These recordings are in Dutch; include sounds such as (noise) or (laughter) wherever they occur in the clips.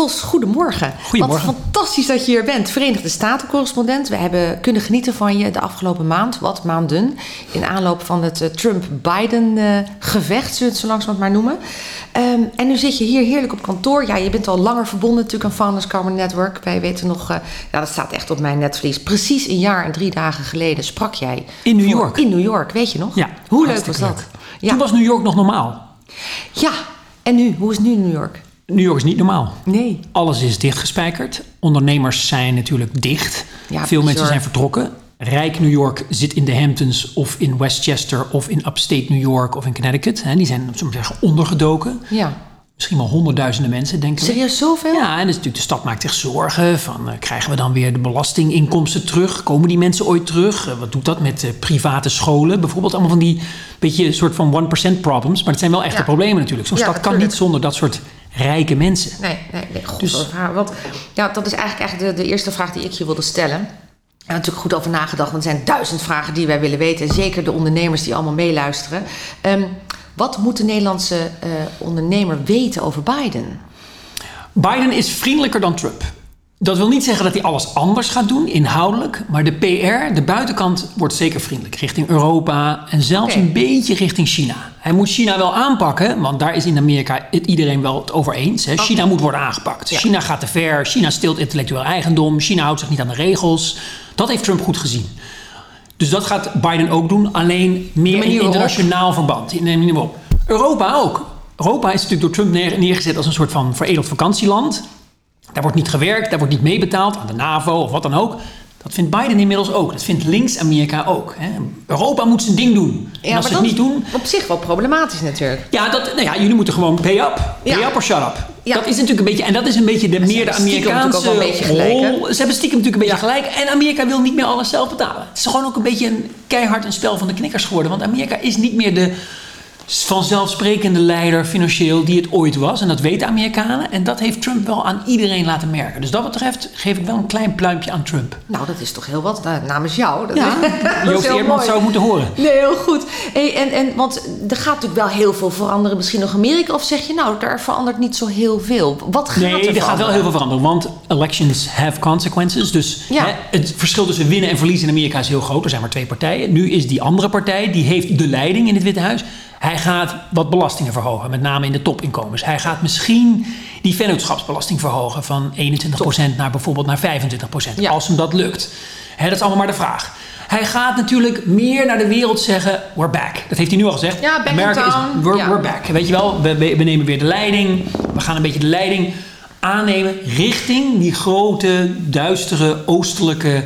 Vos, goedemorgen. Goedemorgen. Wat fantastisch dat je hier bent. Verenigde Staten-correspondent. We hebben kunnen genieten van je de afgelopen maand, wat maanden, in aanloop van het eh, Trump-Biden-gevecht, zullen we het zo langzamerhand maar noemen. Ehm, en nu zit je hier heerlijk op kantoor. Ja, je bent al langer verbonden natuurlijk aan Founders Carbon Network. Wij weten nog, eh, ja, dat staat echt op mijn netvlies. Precies een jaar en drie dagen geleden sprak jij. In New York. In New York, weet je nog? Ja, Hoe leuk was dat? leuk. Ja. Toen was New York nog normaal. ja, en nu? Hoe is nu New York? New York is niet normaal. Nee. Alles is dichtgespijkerd. Ondernemers zijn natuurlijk dicht. Ja, Veel mensen zijn vertrokken. Rijk New York zit in de Hamptons of in Westchester of in upstate New York of in Connecticut. Hè, die zijn, zeggen, ondergedoken. Ja. Misschien wel honderdduizenden mensen, denken we. Serieus zoveel? Ja, en dus natuurlijk, de stad maakt zich zorgen van eh, krijgen we dan weer de belastinginkomsten terug? Komen die mensen ooit terug? Eh, wat doet dat met eh, private scholen? Bijvoorbeeld allemaal van die beetje soort van 1% problems. Maar het zijn wel echte Ja. problemen natuurlijk. Zo'n Ja, stad kan natuurlijk. niet zonder dat soort rijke mensen. Nee, nee, nee. God, Dus-. Want, ja, dat is eigenlijk, eigenlijk de, de eerste vraag die ik je wilde stellen. Heb natuurlijk goed over nagedacht, want er zijn duizend vragen die wij willen weten. En zeker de ondernemers die allemaal meeluisteren. Ehm, wat moet de Nederlandse eh, ondernemer weten over Biden? Biden is vriendelijker dan Trump. Dat wil niet zeggen dat hij alles anders gaat doen, inhoudelijk. Maar de PR, de buitenkant, wordt zeker vriendelijk. Richting Europa en zelfs een beetje richting China. Hij moet China wel aanpakken, want daar is in Amerika het iedereen wel het over eens. Hè. China moet worden aangepakt. Ja. China gaat te ver, China steelt intellectueel eigendom, China houdt zich niet aan de regels. Dat heeft Trump goed gezien. Dus dat gaat Biden ook doen, alleen meer in internationaal verband. In, in, in- Europa ook. Europa is natuurlijk door Trump neer- neergezet als een soort van veredeld vakantieland. Daar wordt niet gewerkt, daar wordt niet meebetaald aan de NAVO of wat dan ook. Dat vindt Biden inmiddels ook. Dat vindt links-Amerika ook. Hè. Europa moet zijn ding doen. en als ze het niet doen, op zich wel problematisch natuurlijk. ja, dat, nou ja, jullie moeten gewoon pay up. Ja. Pay up or shut up. Ja. Dat is natuurlijk een beetje, en dat is een beetje de meer de Amerikaanse rol. Ze hebben stiekem natuurlijk een beetje gelijk. En Amerika wil niet meer alles zelf betalen. Het is gewoon ook een beetje een keihard een spel van de knikkers geworden. Want Amerika is niet meer de vanzelfsprekende leider financieel die het ooit was. En dat weten Amerikanen. En dat heeft Trump wel aan iedereen laten merken. Dus dat betreft geef ik wel een klein pluimpje aan Trump. Nou, dat is toch heel wat. Nou, namens jou. Dat Ja, (laughs) Joost Eerdmans zou moeten horen. Nee, heel goed. Hey, en, en, want er gaat natuurlijk wel heel veel veranderen. Misschien nog Amerika. Of zeg je nou, daar verandert niet zo heel veel. Wat gaat Nee, er er gaat wel heel veel veranderen. Want elections have consequences. Dus Ja. hè, het verschil tussen winnen en verliezen in Amerika is heel groot. Er zijn maar twee partijen. Nu is die andere partij, die heeft de leiding in het Witte Huis. Hij gaat wat belastingen verhogen, met name in de topinkomens. Hij gaat misschien die vennootschapsbelasting verhogen van 21% naar bijvoorbeeld naar 25%. Ja. Als hem dat lukt. Dat is allemaal maar de vraag. Hij gaat natuurlijk meer naar de wereld zeggen, we're back. Dat heeft hij nu al gezegd. Ja, back is, we're, Ja. we're back. Weet je wel, we, we, we nemen weer de leiding. We gaan een beetje de leiding aannemen richting die grote, duistere, oostelijke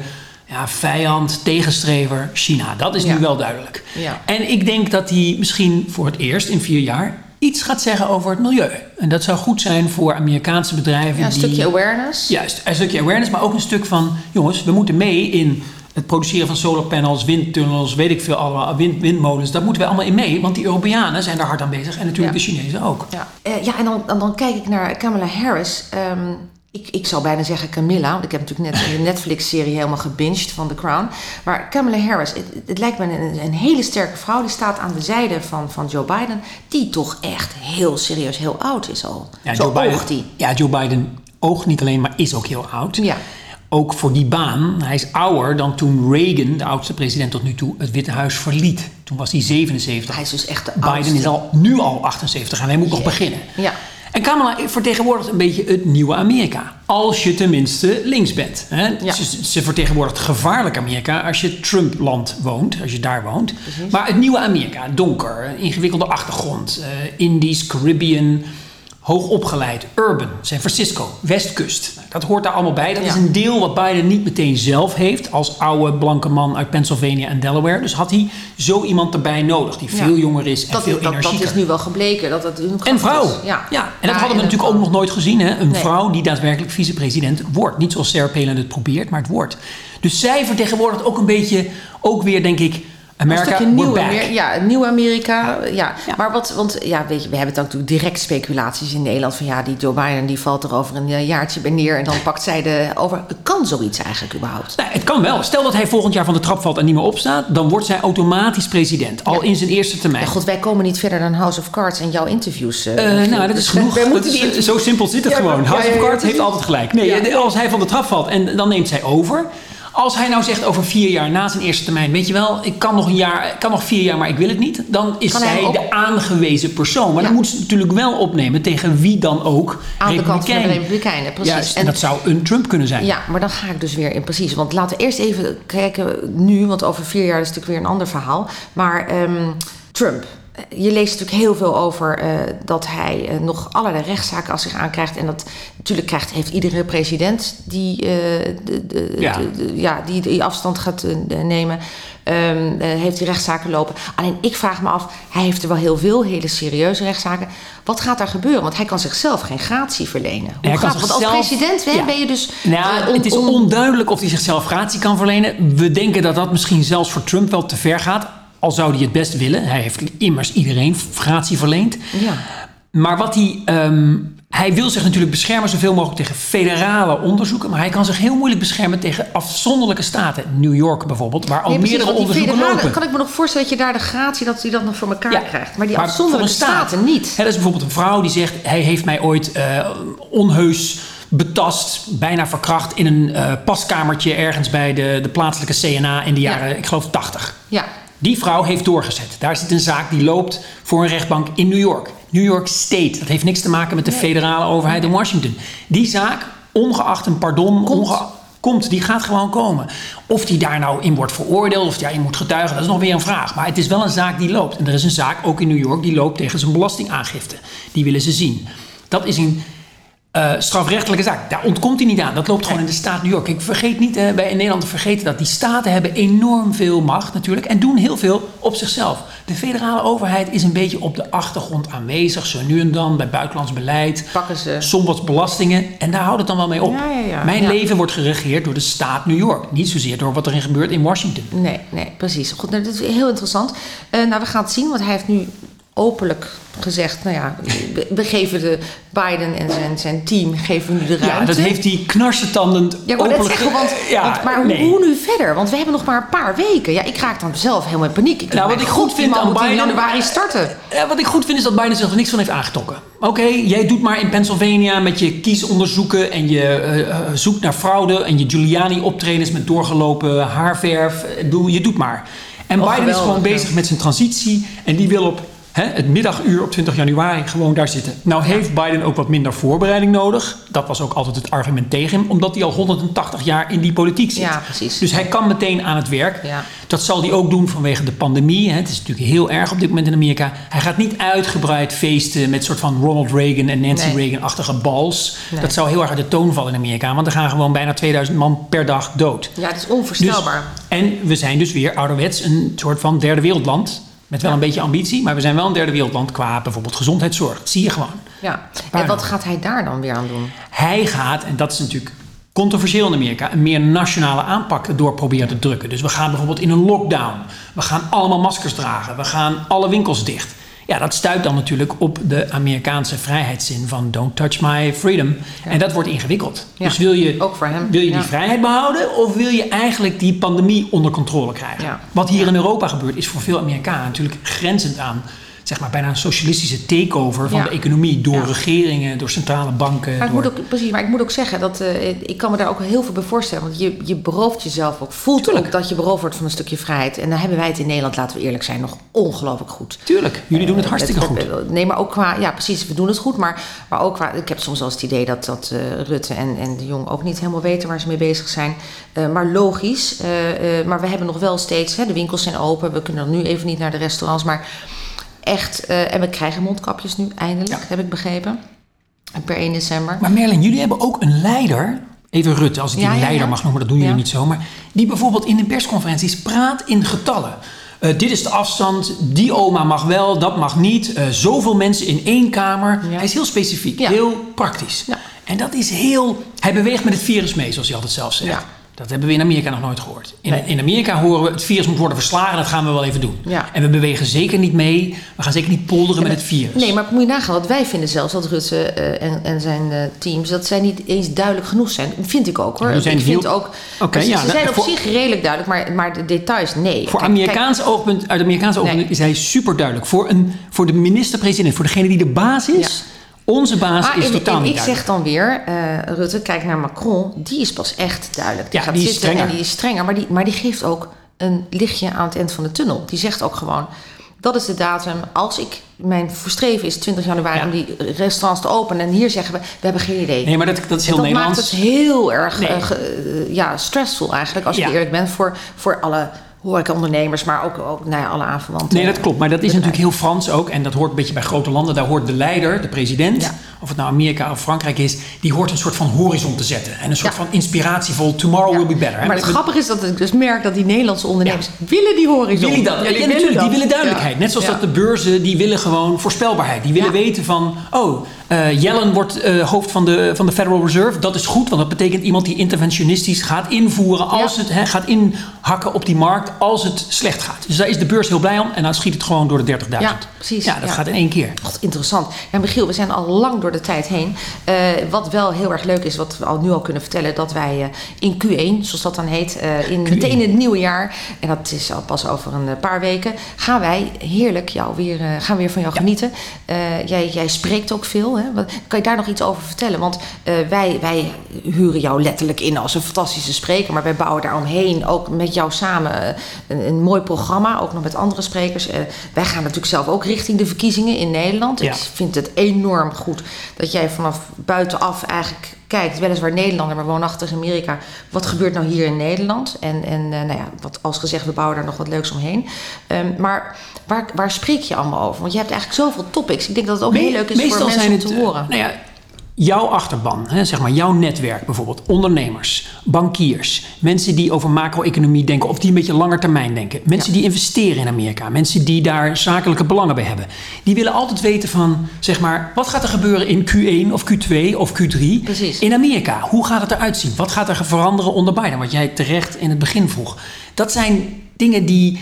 ja, vijand, tegenstrever China. Dat is Ja. nu wel duidelijk. Ja. En ik denk dat hij misschien voor het eerst in vier jaar iets gaat zeggen over het milieu. En dat zou goed zijn voor Amerikaanse bedrijven. Ja, een die, stukje awareness. Juist, een stukje awareness, maar ook een stuk van... jongens, we moeten mee in het produceren van solarpanels, windtunnels... weet ik veel allemaal, wind, windmolens. Daar moeten we allemaal in mee, want die Europeanen zijn daar hard aan bezig. En natuurlijk Ja. de Chinezen ook. Ja, Eh, ja en dan, dan, dan kijk ik naar Kamala Harris. Ehm, ik, ik zou bijna zeggen Camilla, want ik heb natuurlijk net de Netflix-serie helemaal gebinged van The Crown. Maar Kamala Harris, het, het lijkt me een, een hele sterke vrouw. Die staat aan de zijde van, van Joe Biden, die toch echt heel serieus heel oud is al. Ja, Zo Joe Biden, oogt die. ja, Joe Biden oogt niet alleen, maar is ook heel oud. Ja. Ook voor die baan. Hij is ouder dan toen Reagan, de oudste president tot nu toe, het Witte Huis verliet. Toen was hij 77. Hij is dus echt de Biden oudste. is al, nu al 78 en hij moet nog beginnen. Ja. En Kamala vertegenwoordigt een beetje het nieuwe Amerika. Als je tenminste links bent. Hè? Ja. Ze, ze vertegenwoordigt gevaarlijk Amerika als je Trump-land woont. Als je daar woont. Maar het nieuwe Amerika. Donker, ingewikkelde achtergrond. eh, Indisch, Caribbean. Hoog opgeleid, urban, San Francisco, Westkust. Nou, Dat hoort daar allemaal bij. Dat Ja. is een deel wat Biden niet meteen zelf heeft als oude blanke man uit Pennsylvania en Delaware. Dus had hij zo iemand erbij nodig die Ja. veel jonger is en Dat, veel dat, dat energieker. is nu wel gebleken. Dat een En vrouw. is. Ja. Ja, En dat hadden we natuurlijk ook nog nooit gezien. Hè? Een Nee. vrouw die daadwerkelijk vicepresident wordt. Niet zoals Sarah Palin het probeert, maar het wordt. Dus zij vertegenwoordigt ook een beetje, ook weer denk ik, America, een nieuw, back. Amer- ja, nieuw Amerika. Ja. Ja. Maar wat, want ja, weet je, we hebben dan natuurlijk direct speculaties in Nederland van ja, die Joe Biden die valt er over een eh, jaartje bij neer en dan pakt zij de over. Kan zoiets eigenlijk überhaupt? Nou, het kan wel. Stel dat hij volgend jaar van de trap valt en niet meer opstaat, dan wordt zij automatisch president. Al in zijn eerste termijn. Ja, goed, wij komen niet verder dan House of Cards en jouw interviews. eh, Eh, nou, dat is dus genoeg. Wij Dat moeten is, zo simpel zit het gewoon. House of Cards heeft altijd gelijk. Nee, als hij van de trap valt en dan neemt zij over. Als hij nou zegt over vier jaar na zijn eerste termijn, weet je wel, ik kan nog een jaar, ik kan nog vier jaar, maar ik wil het niet. Dan is Kan hij de aangewezen persoon. Maar Ja. dan moet ze natuurlijk wel opnemen tegen wie dan ook. aan de kant van de Republikein. Republikeinen, precies. Juist, en dat zou een Trump kunnen zijn. Ja, maar dan ga ik dus weer in precies. Want laten we eerst even kijken nu, want over vier jaar is natuurlijk weer een ander verhaal. Maar ehm, Trump. Je leest natuurlijk heel veel over eh, dat hij eh, nog allerlei rechtszaken als zich aankrijgt. En dat natuurlijk krijgt, heeft iedere president die, eh, de, de, Ja. de- ja, die, die afstand gaat eh, nemen. ehm, eh, heeft die rechtszaken lopen. Alleen ik vraag me af, hij heeft er wel heel veel hele serieuze rechtszaken. Wat gaat daar gebeuren? Want hij kan zichzelf geen gratie verlenen. Hoe hij kan gaat, want als president Ja. ben je dus. Nou, eh, on- het is on- onduidelijk of hij zichzelf gratie kan verlenen. We denken dat dat misschien zelfs voor Trump wel te ver gaat. Al zou hij het best willen. Hij heeft immers iedereen gratie verleend. Ja. Maar wat hij. ehm, hij wil zich natuurlijk beschermen zoveel mogelijk tegen federale onderzoeken. Maar hij kan zich heel moeilijk beschermen tegen afzonderlijke staten. New York bijvoorbeeld, waar al Nee, meerdere onderzoeken federale, lopen. kan ik me nog voorstellen dat je daar de gratie dat hij dat nog voor elkaar Ja. krijgt. Maar die Maar afzonderlijke staat. staten niet. Dat is bijvoorbeeld een vrouw die zegt: hij heeft mij ooit eh, onheus betast, bijna verkracht in een eh, paskamertje ergens bij de, de plaatselijke CNA in de Ja. jaren, ik geloof 80. Ja. Die vrouw heeft doorgezet. Daar zit een zaak die loopt voor een rechtbank in New York. New York State. Dat heeft niks te maken met de federale overheid in Washington. Die zaak, ongeacht een pardon, Komt. onge- komt, die gaat gewoon komen. Of die daar nou in wordt veroordeeld, of daarin moet getuigen, dat is nog weer een vraag. Maar het is wel een zaak die loopt. En er is een zaak ook in New York die loopt tegen zijn belastingaangifte. Die willen ze zien. Dat is een eh, strafrechtelijke zaak. Daar ontkomt hij niet aan. Dat loopt gewoon in de staat New York. Ik vergeet niet eh, bij in Nederland te vergeten dat die staten hebben enorm veel macht natuurlijk en doen heel veel op zichzelf. De federale overheid is een beetje op de achtergrond aanwezig, zo nu en dan bij buitenlands beleid. Pakken ze. Soms wat belastingen en daar houdt het dan wel mee op. Ja, ja, ja. Mijn leven wordt geregeerd door de staat New York, niet zozeer door wat erin gebeurt in Washington. Nee, nee, precies. Goed, nou, dat is heel interessant. Eh, nou, we gaan het zien, want hij heeft nu openlijk gezegd... nou ja, we, geven de Biden en zijn, zijn team geven nu de ruimte. Ja, dat heeft hij knarsetandend Ja, openlijk zeggen, want, (laughs) ja, want- maar hoe- nee. hoe nu verder? Want we hebben nog maar een paar weken. Ja, ik raak dan zelf helemaal in paniek. Ik Nou, wat ik goed die vind aan in Biden- januari starten. Ja, wat ik goed vind is dat Biden zich er niks van heeft aangetrokken. Oké, jij doet maar in Pennsylvania met je kiesonderzoeken en je eh, zoekt naar fraude en je Giuliani-optredens met doorgelopen haarverf. Doe, je doet maar. En Oh, Biden is gewoon ja. bezig met zijn transitie en die wil op hè, het middaguur op 20 januari gewoon daar zitten. Nou heeft Biden ook wat minder voorbereiding nodig. Dat was ook altijd het argument tegen hem, omdat hij al 180 jaar in die politiek zit. Ja, precies. Dus hij kan meteen aan het werk. Ja. Dat zal hij ook doen vanwege de pandemie. hè. Het is natuurlijk heel erg op dit moment in Amerika. Hij gaat niet uitgebreid feesten met soort van Ronald Reagan en Nancy Nee. Reagan-achtige bals. Nee. Dat zou heel erg uit de toon vallen in Amerika. Want er gaan gewoon bijna 2000 man per dag dood. Ja, het is Dus, onvoorstelbaar. en we zijn dus weer ouderwets een soort van derde wereldland. Met wel een beetje ambitie, maar we zijn wel een derde wereldland qua bijvoorbeeld gezondheidszorg. Dat zie je gewoon. Ja. En wat gaat hij daar dan weer aan doen? Hij gaat, en dat is natuurlijk controversieel in Amerika, een meer nationale aanpak door proberen te drukken. Dus we gaan bijvoorbeeld in een lockdown. We gaan allemaal maskers dragen. We gaan alle winkels dicht. Ja, dat stuit dan natuurlijk op de Amerikaanse vrijheidszin van don't touch my freedom. En dat wordt ingewikkeld. Ja, Dus wil je, ook voor hem, wil je ja. die vrijheid behouden of wil je eigenlijk die pandemie onder controle krijgen? Wat hier in Europa gebeurt is voor veel Amerikanen natuurlijk grenzend aan zeg maar bijna een socialistische takeover van Ja. de economie door Ja. regeringen, door centrale banken. Maar ik door... moet ook, precies, maar ik moet ook zeggen dat eh, ik kan me daar ook heel veel bij voorstellen. Want je, je berooft jezelf ook. Voelt Tuurlijk. ook dat je beroofd wordt van een stukje vrijheid. En dan hebben wij het in Nederland, laten we eerlijk zijn, nog ongelooflijk goed. Tuurlijk, jullie doen het Eh, hartstikke goed. met- Nee, maar ook qua... Ja, precies, we doen het goed. Maar, maar ook qua... Ik heb soms wel eens het idee dat, dat eh, Rutte en, en de Jong ook niet helemaal weten waar ze mee bezig zijn. Eh, maar logisch. eh, eh, maar we hebben nog wel steeds... Hè, de winkels zijn open. We kunnen dan nu even niet naar de restaurants. Maar echt... eh, en we krijgen mondkapjes nu, eindelijk, Ja. heb ik begrepen. Per 1 december. Maar Merlin, jullie hebben ook een leider. Even Rutte, als ik die Ja, leider ja. mag noemen, dat doen jullie niet zo. Maar die bijvoorbeeld in de persconferenties praat in getallen. Eh, dit is de afstand, die oma mag wel, dat mag niet. Eh, zoveel mensen in één kamer. Hij is heel specifiek, heel praktisch. En dat is heel... Hij beweegt met het virus mee, zoals hij altijd zelf zegt. Ja. Dat hebben we in Amerika nog nooit gehoord. In, Nee. in Amerika horen we het virus moet worden verslagen, dat gaan we wel even doen. Ja. En we bewegen zeker niet mee, we gaan zeker niet polderen met het virus. Nee, maar moet je nagaan, want wij vinden zelfs dat Rutte eh, en, en zijn eh, teams, dat zij niet eens duidelijk genoeg zijn. Vind ik ook hoor. Die zijn ik vind heel- ook, Oké, ze, ja, ze zijn op voor- zich redelijk duidelijk, maar, maar de details, nee. Voor Kijk, Amerikaans oogpunt, uit Amerikaans oogpunt is hij super duidelijk. Voor, een, voor de minister-president, voor degene die de baas is, onze baas Maar is en- totaal en niet ik duidelijk. zeg dan weer, eh, Rutte, kijk naar Macron, die is pas echt duidelijk. Die Ja, gaat die zitten strenger. en die is strenger, maar die, maar die geeft ook een lichtje aan het eind van de tunnel. Die zegt ook gewoon, dat is de datum. Als ik, mijn verstreven is 20 januari Ja. om die restaurants te openen. En hier zeggen we, we hebben geen idee. Nee, maar dat, dat is heel En dat Nederlands. maakt het heel erg Nee. eh, eh, ja, stressvol eigenlijk, als je Ja. eerlijk bent, voor, voor alle horecaondernemers, maar ook, ook nou ja, alle aanverwanten. Nee, dat klopt. Maar dat is natuurlijk heel Frans ook. En dat hoort een beetje bij grote landen. Daar hoort de leider, de president, Ja. of het nou Amerika of Frankrijk is, die hoort een soort van horizon te zetten. En een soort Ja. van inspiratievol tomorrow will be better. hè. Maar het grappige is dat ik dus merk dat die Nederlandse ondernemers willen die horizon. Willen dat? Ja, die natuurlijk. Die willen duidelijkheid. Net zoals dat de beurzen, die willen gewoon voorspelbaarheid. Die willen weten van, oh, eh Yellen wordt eh, hoofd van de, van de Federal Reserve. Dat is goed, want dat betekent iemand die interventionistisch gaat invoeren als Ja. het gaat inhakken op die markt als het slecht gaat. Dus daar is de beurs heel blij om en dan schiet het gewoon door de 30.000. Ja, precies. Ja, dat Ja. gaat in één keer. God, interessant. Ja, Michiel, we zijn al lang door de tijd heen. Eh, wat wel heel erg leuk is, wat we al nu al kunnen vertellen, dat wij in Q1, zoals dat dan heet, in, meteen in het nieuwe jaar, en dat is al pas over een paar weken, gaan wij heerlijk jou weer, gaan weer van jou genieten. Jij, jij spreekt ook veel. Hè? Wat, kan je daar nog iets over vertellen? Want eh, wij, wij huren jou letterlijk in als een fantastische spreker, maar wij bouwen daaromheen ook met jou samen eh, een, een mooi programma, ook nog met andere sprekers. Eh, wij gaan natuurlijk zelf ook richting de verkiezingen in Nederland. Ja. Ik vind het enorm goed dat jij vanaf buitenaf eigenlijk kijkt, weliswaar Nederlander, maar woonachtig in Amerika. Wat gebeurt nou hier in Nederland? En, en eh, nou ja, wat als gezegd, we bouwen daar nog wat leuks omheen. Ehm, maar waar, waar spreek je allemaal over? Want je hebt eigenlijk zoveel topics. Ik denk dat het ook heel leuk is voor mensen om te eh, horen. Nou ja, jouw achterban, hè, zeg maar jouw netwerk bijvoorbeeld, ondernemers, bankiers, mensen die over macro-economie denken of die een beetje langer termijn denken, mensen Ja. die investeren in Amerika, mensen die daar zakelijke belangen bij hebben, die willen altijd weten van, zeg maar, wat gaat er gebeuren in Q1 of Q2 of Q3 Precies. in Amerika? Hoe gaat het eruit zien? Wat gaat er veranderen onder Biden? Wat jij terecht in het begin vroeg. Dat zijn dingen die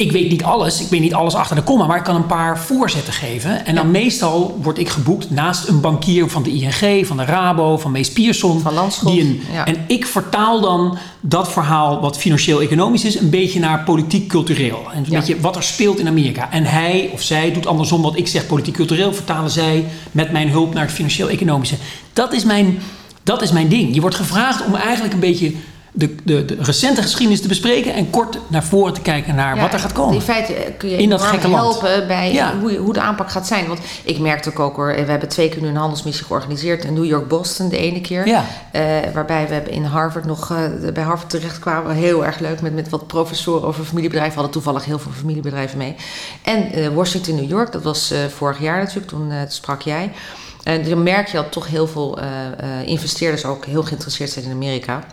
ik weet niet alles, ik weet niet alles achter de komma, maar ik kan een paar voorzetten geven. En dan meestal word ik geboekt naast een bankier van de ING, van de Rabo, van Mees Pierson. Van Landschot, ja. En ik vertaal dan dat verhaal wat financieel-economisch is, een beetje naar politiek-cultureel. En een Ja. beetje wat er speelt in Amerika. En hij of zij doet andersom wat ik zeg politiek-cultureel, vertalen zij met mijn hulp naar het financieel-economische. Dat is mijn, dat is mijn ding. Je wordt gevraagd om eigenlijk een beetje de, de, de recente geschiedenis te bespreken en kort naar voren te kijken naar Ja, wat er gaat komen. In feite eh, kun je In dat gekke land. helpen bij Ja. hoe, hoe de aanpak gaat zijn. Want ik merkte ook, ook hoor, we hebben twee keer nu een handelsmissie georganiseerd. In New York-Boston de ene keer. Ja. Eh, waarbij we in Harvard nog eh, bij Harvard terecht kwamen. Heel erg leuk met, met wat professoren over familiebedrijven. We hadden toevallig heel veel familiebedrijven mee. En eh, Washington, New York, dat was eh, vorig jaar natuurlijk. Toen eh, sprak jij. En dan merk je dat toch heel veel eh, eh, investeerders ook heel geïnteresseerd zijn in Amerika.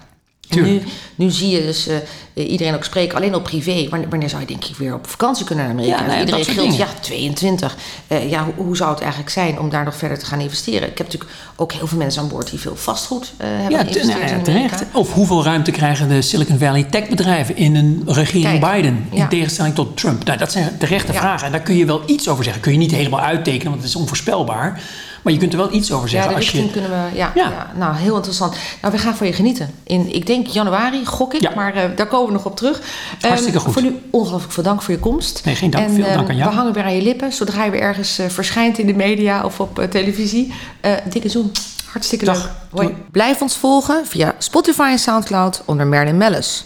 Nu, nu zie je dus eh, iedereen ook spreken, alleen op privé. Wanneer, wanneer zou je denk ik weer op vakantie kunnen naar Amerika? Ja, nou ja, iedereen gilt, ja, dingen. 22. Eh, ja, hoe, hoe zou het eigenlijk zijn om daar nog verder te gaan investeren? Ik heb natuurlijk ook heel veel mensen aan boord die veel vastgoed eh, hebben Ja, te- geïnvesteerd nou ja, in Amerika. terecht. Of hoeveel ruimte krijgen de Silicon Valley techbedrijven in een regering Kijk, Biden? In ja. tegenstelling tot Trump. Nou, dat zijn terechte vragen. En daar kun je wel iets over zeggen. Kun je niet helemaal uittekenen, want het is onvoorspelbaar. Maar je kunt er wel iets over Ja, zeggen. de als je, kunnen we. Ja, Ja. ja. nou heel interessant. Nou, we gaan van je genieten. In, ik denk januari, gok ik, Ja. maar eh, daar komen we nog op terug. Hartstikke Ehm, goed. Voor nu ongelooflijk veel dank voor je komst. Nee, geen dank. En, Veel ehm, dank aan jou. We hangen weer aan je lippen zodra je weer ergens eh, verschijnt in de media of op eh, televisie. Eh, dikke zoen. Hartstikke Dag. leuk. Hoi. Blijf ons volgen via Spotify en Soundcloud onder Merlin Mellis.